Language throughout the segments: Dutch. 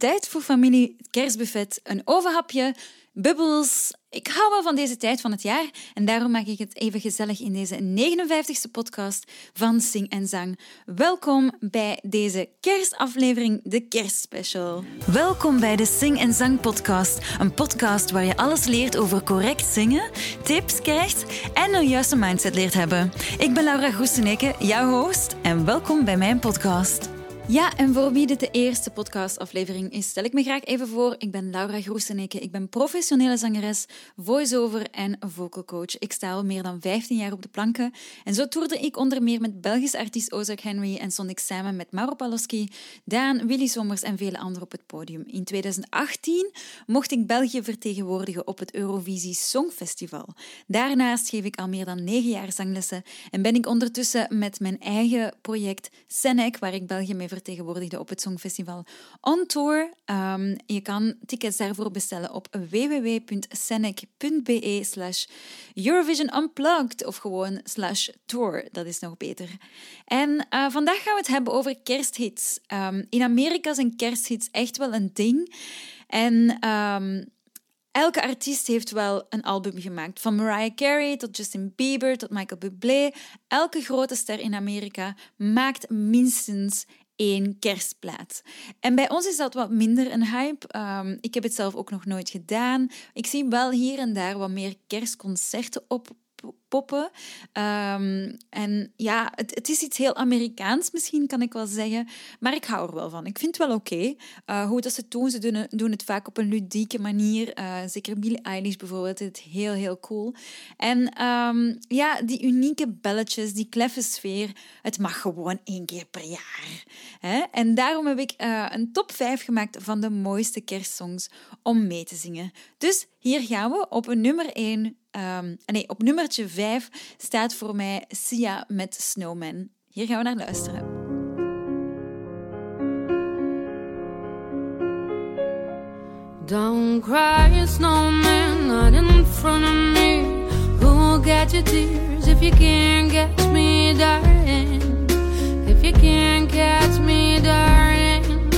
Tijd voor familie, kerstbuffet, een ovenhapje, bubbels. Ik hou wel van deze tijd van het jaar en daarom maak ik het even gezellig in deze 59ste podcast van Sing en Zang. Welkom bij deze kerstaflevering, de kerstspecial. Welkom bij de Sing en Zang podcast, een podcast waar je alles leert over correct zingen, tips krijgt en een juiste mindset leert hebben. Ik ben Laura Groeseneke, jouw host en welkom bij mijn podcast. Ja, en voor wie dit de eerste podcastaflevering is, stel ik me graag even voor. Ik ben Laura Groeseneke. Ik ben professionele zangeres, voice-over en vocal coach. Ik sta al meer dan 15 jaar op de planken. En zo toerde ik onder meer met Belgisch artiest Ozak Henry en stond ik samen met Maro Paloski, Daan, Willy Sommers en vele anderen op het podium. In 2018 mocht ik België vertegenwoordigen op het Eurovisie Songfestival. Daarnaast geef ik al meer dan 9 jaar zanglessen en ben ik ondertussen met mijn eigen project Senec, waar ik België mee vertegenwoordigde op het Songfestival on tour. Um, je kan tickets daarvoor bestellen op www.senec.be slash Eurovision Unplugged of gewoon slash tour. Dat is nog beter. En uh, vandaag gaan we het hebben over kersthits. Um, in Amerika zijn kersthits echt wel een ding. En... Um, Elke artiest heeft wel een album gemaakt. Van Mariah Carey tot Justin Bieber tot Michael Bublé. Elke grote ster in Amerika maakt minstens één kerstplaat. En bij ons is dat wat minder een hype. Um, ik heb het zelf ook nog nooit gedaan. Ik zie wel hier en daar wat meer kerstconcerten op poppen. Um, en ja, het, het, is iets heel Amerikaans misschien, kan ik wel zeggen. Maar ik hou er wel van. Ik vind het wel oké. Okay. Uh, hoe dat ze het doen, ze doen, doen, het vaak op een ludieke manier. Uh, zeker Billie Eilish bijvoorbeeld, het heel, heel cool. En um, ja, die unieke belletjes, die kleffe sfeer, het mag gewoon één keer per jaar. Hè? En daarom heb ik uh, een top 5 gemaakt van de mooiste kerstsongs om mee te zingen. Dus hier gaan we op nummer 1 Um, nee, op nummertje 5 staat voor mij Sia met Snowman. Hier gaan we naar luisteren. Don't cry, snowman, not in front of me. Who'll get your tears if you can't catch me, darling? If you can't catch me, darling.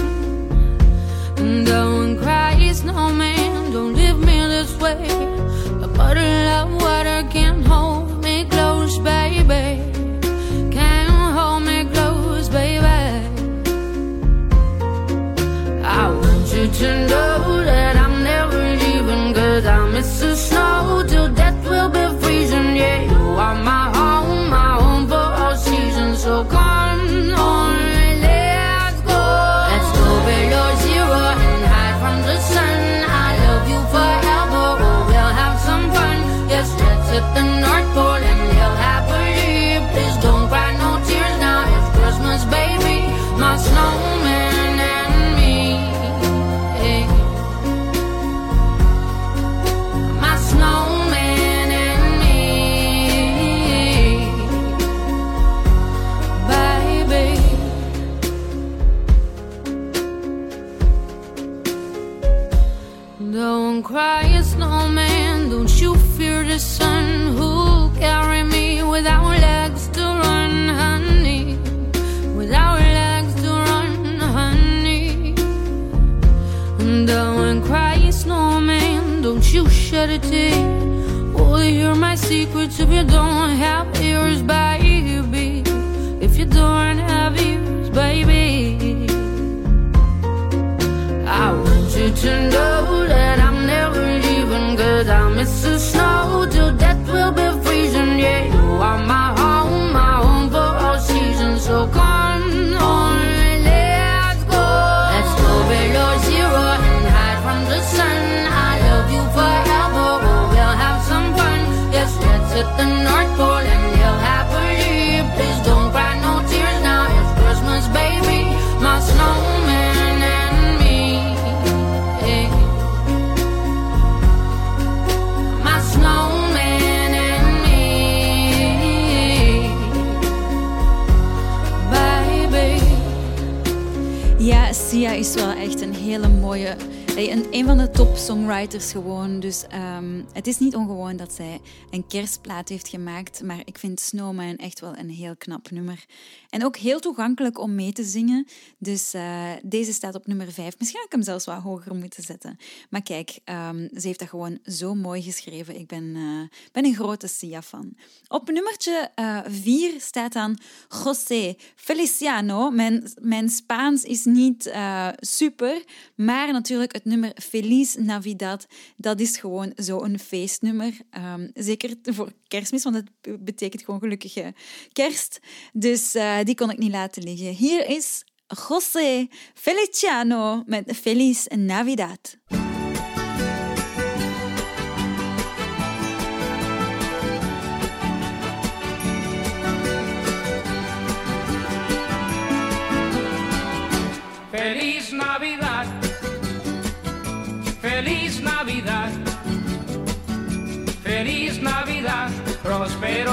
Don't cry, snowman, don't leave me this way. Bottle of you shed a tear. Will you hear my secrets if you don't have ears, baby? If you don't have ears, baby. I want you to know that I'm Sia is wel echt een hele mooie een, van de top songwriters gewoon. Dus ehm, het is niet ongewoon dat zij een kerstplaat heeft gemaakt. Maar ik vind Snowman echt wel een heel knap nummer. En ook heel toegankelijk om mee te zingen. Dus uh, deze staat op nummer 5. Misschien had ik hem zelfs wat hoger moeten zetten. Maar kijk, um, ze heeft dat gewoon zo mooi geschreven. Ik ben, uh, ben een grote Sia-fan. Op nummertje 4 uh, staat dan José Feliciano. Mijn, Spaans is niet super, maar natuurlijk het nummer Feliz Navidad, dat is gewoon zo'n feestnummer. Um, zeker voor kerstmis, want het betekent gewoon gelukkige kerst. Dus uh, die kon ik niet laten liggen. Hier is José Feliciano met Feliz Navidad.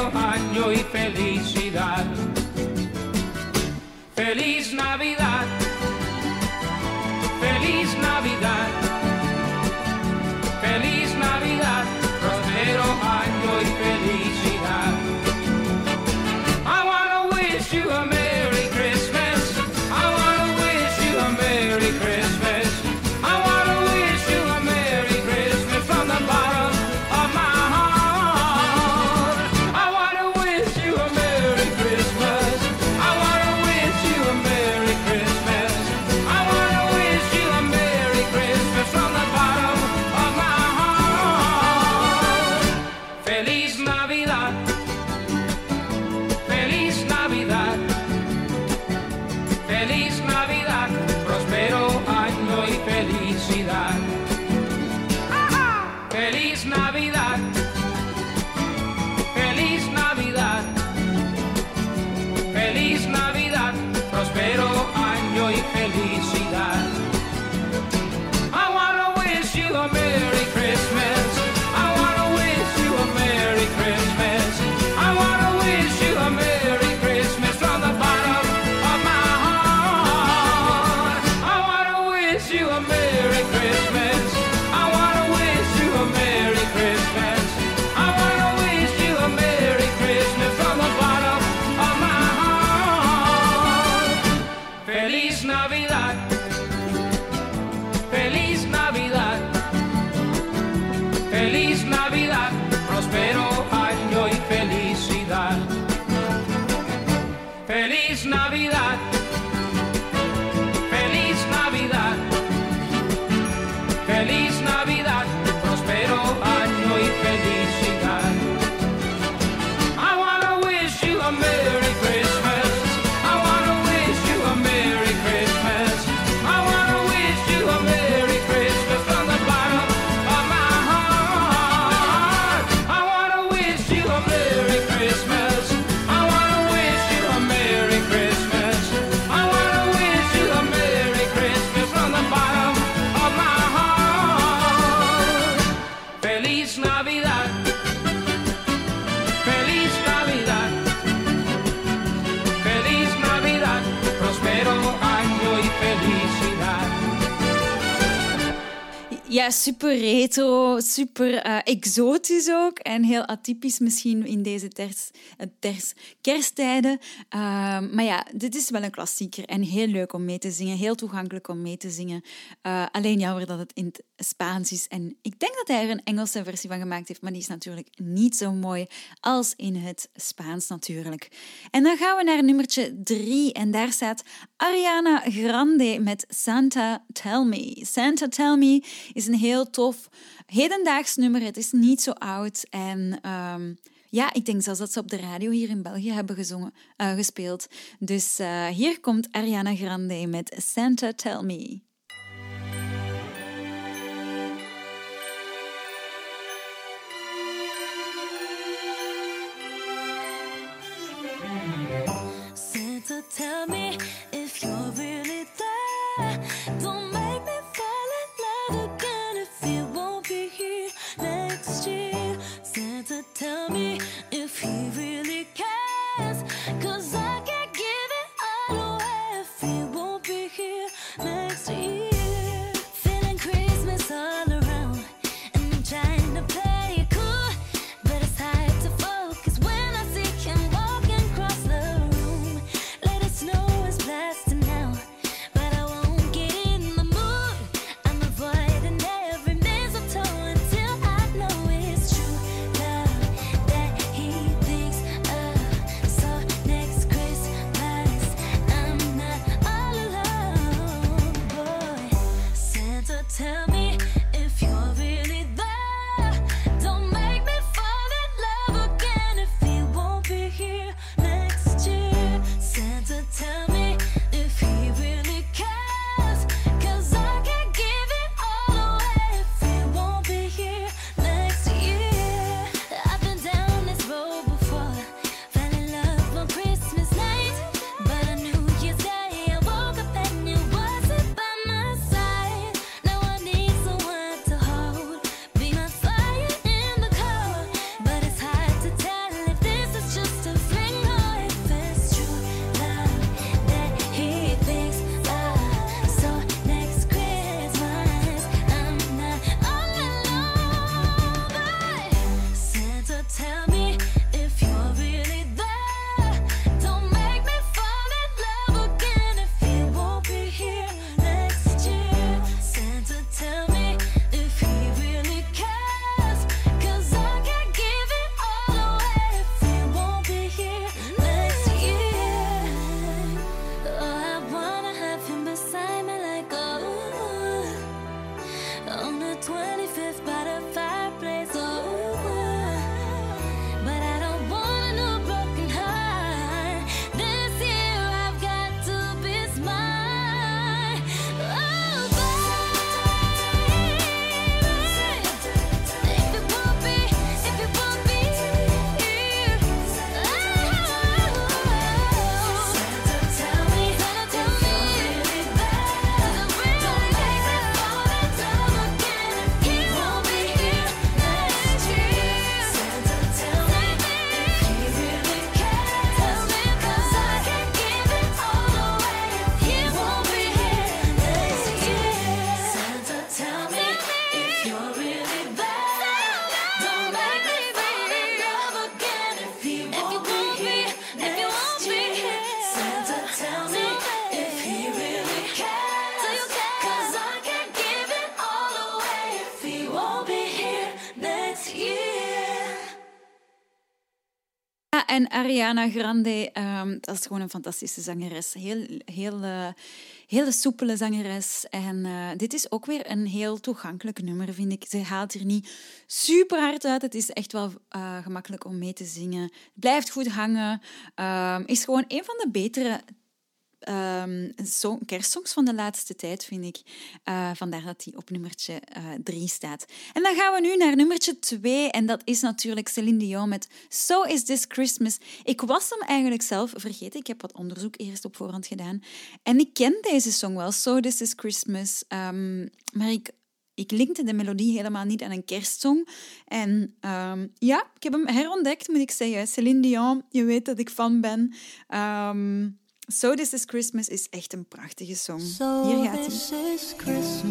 Año y felicidad. Feliz Navidad, Feliz Navidad. Feliz Navidad, próspero año y felicidad. Ja, super retro, super uh, exotisch ook. En heel atypisch misschien in deze ters, ters, kersttijden. Uh, maar ja, dit is wel een klassieker en heel leuk om mee te zingen. Heel toegankelijk om mee te zingen. Uh, alleen jammer dat het in het Spaans is. En ik denk dat hij er een Engelse versie van gemaakt heeft, maar die is natuurlijk niet zo mooi als in het Spaans natuurlijk. En dan gaan we naar nummertje drie en daar staat Ariana Grande met Santa Tell Me. Santa Tell Me is een heel tof hedendaags nummer. Het is niet zo oud en... Um, ja, ik denk zelfs dat ze op de radio hier in België hebben gezongen, uh, gespeeld. Dus uh, hier komt Ariana Grande met Santa Tell Me. Ariana Grande, ehm, dat is gewoon een fantastische zangeres. Heel, heel, eh, hele soepele zangeres. En eh, dit is ook weer een heel toegankelijk nummer, vind ik. Ze haalt er niet super hard uit. Het is echt wel eh, gemakkelijk om mee te zingen. Blijft goed hangen. Ehm, is gewoon een van de betere ehm, song- kerstsongs van de laatste tijd, vind ik. Eh, vandaar dat die op nummertje 3 staat. En dan gaan we nu naar nummertje 2. En dat is natuurlijk Celine Dion met So Is This Christmas. Ik was hem eigenlijk zelf vergeten. Ik heb wat onderzoek eerst op voorhand gedaan. En ik ken deze song wel, So This Is Christmas. Ehm, maar ik ik linkte de melodie helemaal niet aan een kerstsong. En ehm, ja, ik heb hem herontdekt, moet ik zeggen. Celine Dion, je weet dat ik fan ben. Ehm so This Is Christmas is echt een prachtige song. So Hier gaat this is Christmas,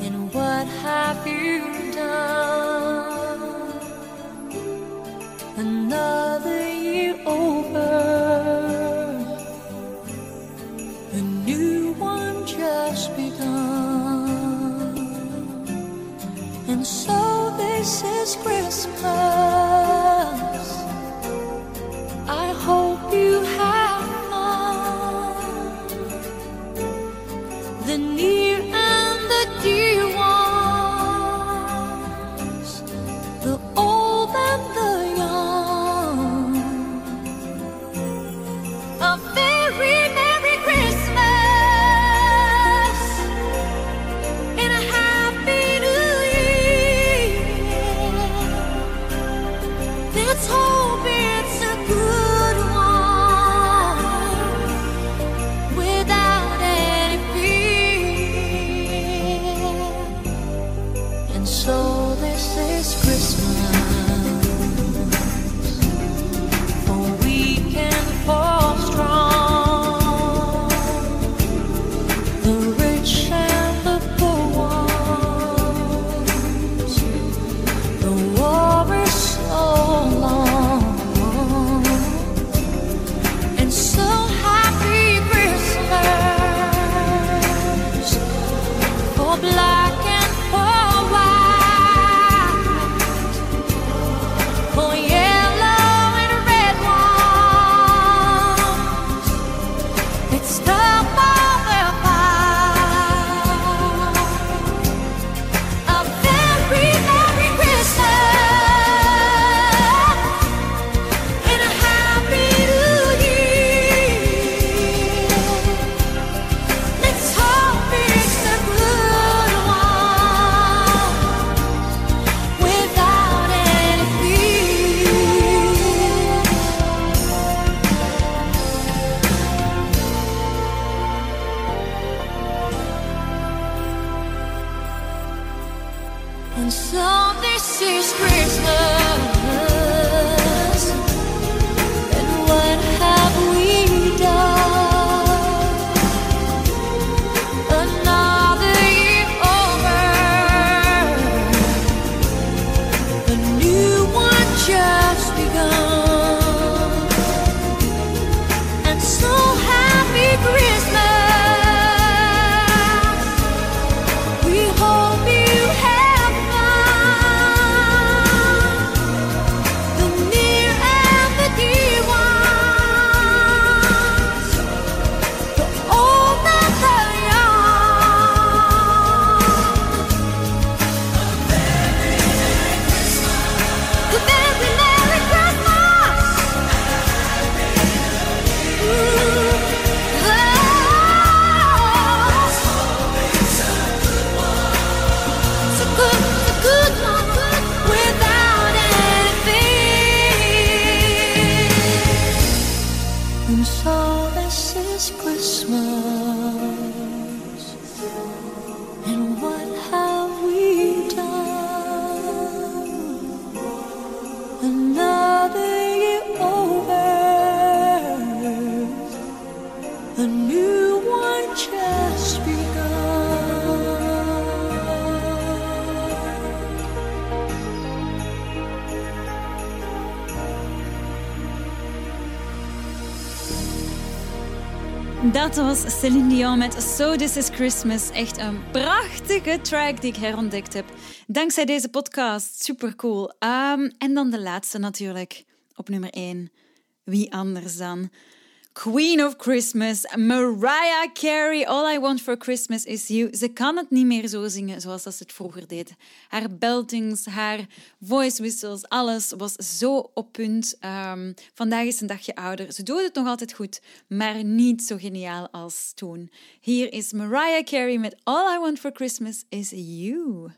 and what have you done? Another year over, a new one just begun, and so this is Christmas. 从 Dat was Celine Dion met So This Is Christmas. Echt een prachtige track die ik herontdekt heb. Dankzij deze podcast. Super cool. Ehm, en dan de laatste natuurlijk. Op nummer 1. Wie anders dan? Queen of Christmas, Mariah Carey. All I Want for Christmas is You. Ze kan het niet meer zo zingen zoals ze het vroeger deed. Haar beltings, haar voice whistles, alles was zo op punt. Ehm, vandaag is een dagje ouder. Ze doet het nog altijd goed, maar niet zo geniaal als toen. Hier is Mariah Carey met All I Want for Christmas is You.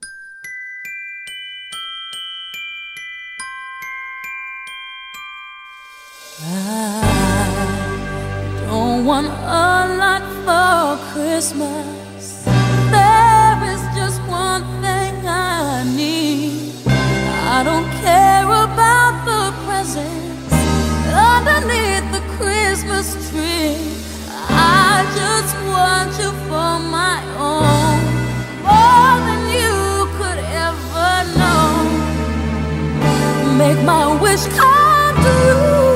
Don't want a lot for Christmas. There is just one thing I need. I don't care about the presents underneath the Christmas tree. I just want you for my own, more than you could ever know make my wish come true.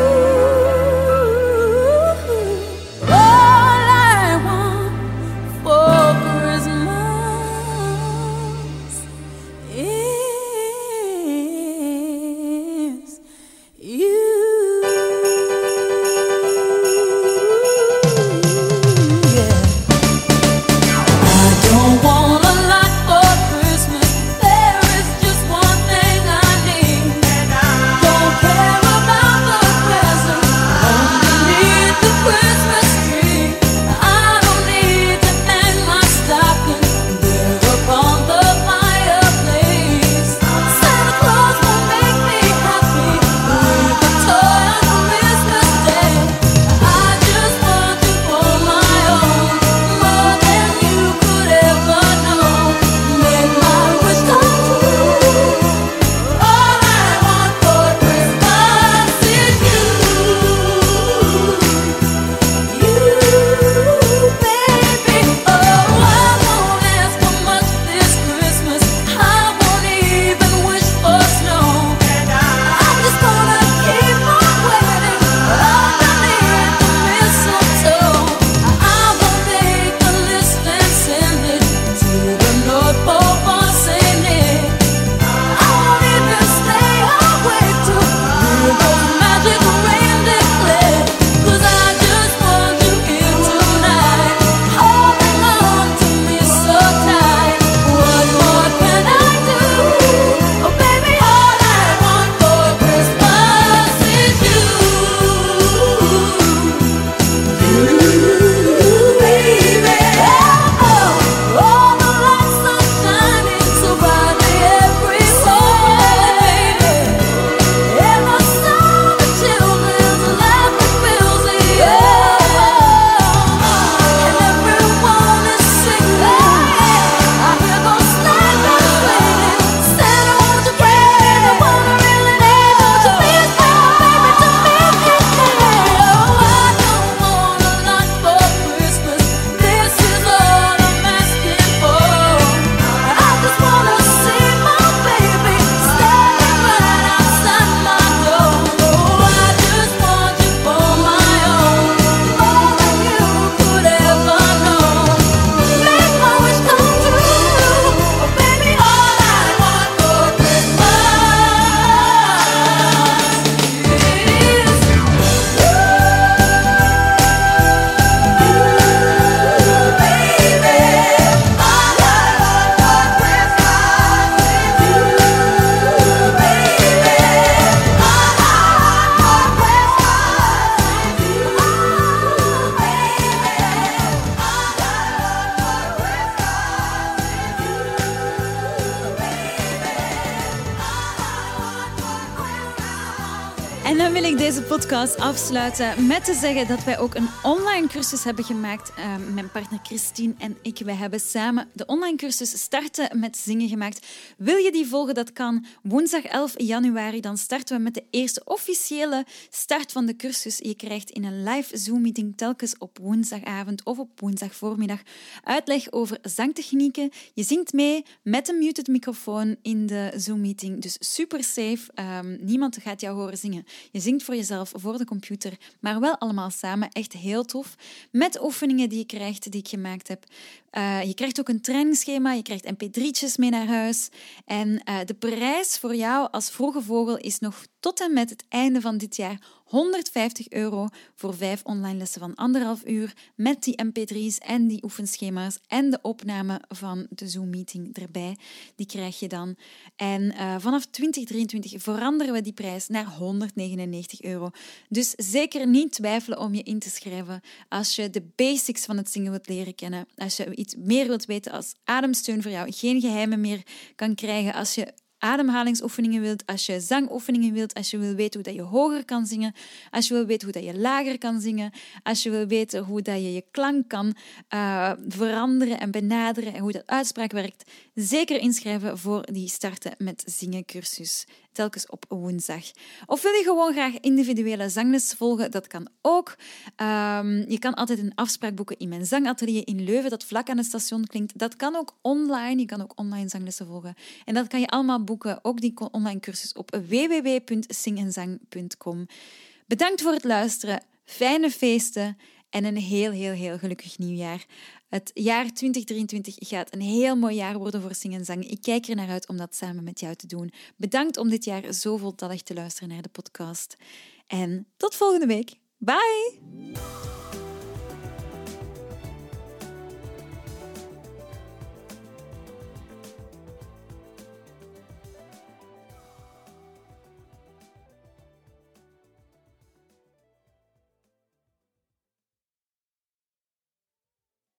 Afsluiten met te zeggen dat wij ook een online cursus hebben gemaakt. Eh, mijn partner Christine en ik, wij hebben samen de online cursus Starten met Zingen gemaakt. Wil je die volgen? Dat kan woensdag 11 januari. Dan starten we met de eerste officiële start van de cursus. Je krijgt in een live Zoom-meeting telkens op woensdagavond of op woensdagvoormiddag uitleg over zangtechnieken. Je zingt mee met een muted microfoon in de Zoom-meeting. Dus super safe. Ehm, niemand gaat jou horen zingen. Je zingt voor jezelf voor de computer, maar wel allemaal samen. Echt heel tof. Met oefeningen die je krijgt, die ik gemaakt heb. Uh, je krijgt ook een trainingsschema, je krijgt mp3'tjes mee naar huis. En uh, de prijs voor jou als vroege vogel is nog tot en met het einde van dit jaar 150 euro voor vijf online lessen van anderhalf uur met die mp3's en die oefenschema's en de opname van de Zoom-meeting erbij. Die krijg je dan. En uh, vanaf 2023 veranderen we die prijs naar 199 euro. Dus zeker niet twijfelen om je in te schrijven als je de basics van het zingen wilt leren kennen. Als je meer wilt weten als ademsteun voor jou, geen geheimen meer kan krijgen. Als je ademhalingsoefeningen wilt, als je zangoefeningen wilt, als je wil weten hoe dat je hoger kan zingen, als je wil weten hoe dat je lager kan zingen, als je wil weten hoe dat je je klank kan uh, veranderen en benaderen en hoe dat uitspraak werkt, zeker inschrijven voor die starten met zingen cursus telkens op woensdag. Of wil je gewoon graag individuele zangles volgen? Dat kan ook. Um, je kan altijd een afspraak boeken in mijn zangatelier in Leuven, dat vlak aan het station klinkt. Dat kan ook online. Je kan ook online zanglessen volgen. En dat kan je allemaal boeken, ook die online cursus op www.zingenzang.com. Bedankt voor het luisteren. Fijne feesten en een heel, heel, heel gelukkig nieuwjaar. Het jaar 2023 gaat een heel mooi jaar worden voor Sing en Zang. Ik kijk er naar uit om dat samen met jou te doen. Bedankt om dit jaar zo voltallig te luisteren naar de podcast. En tot volgende week. Bye!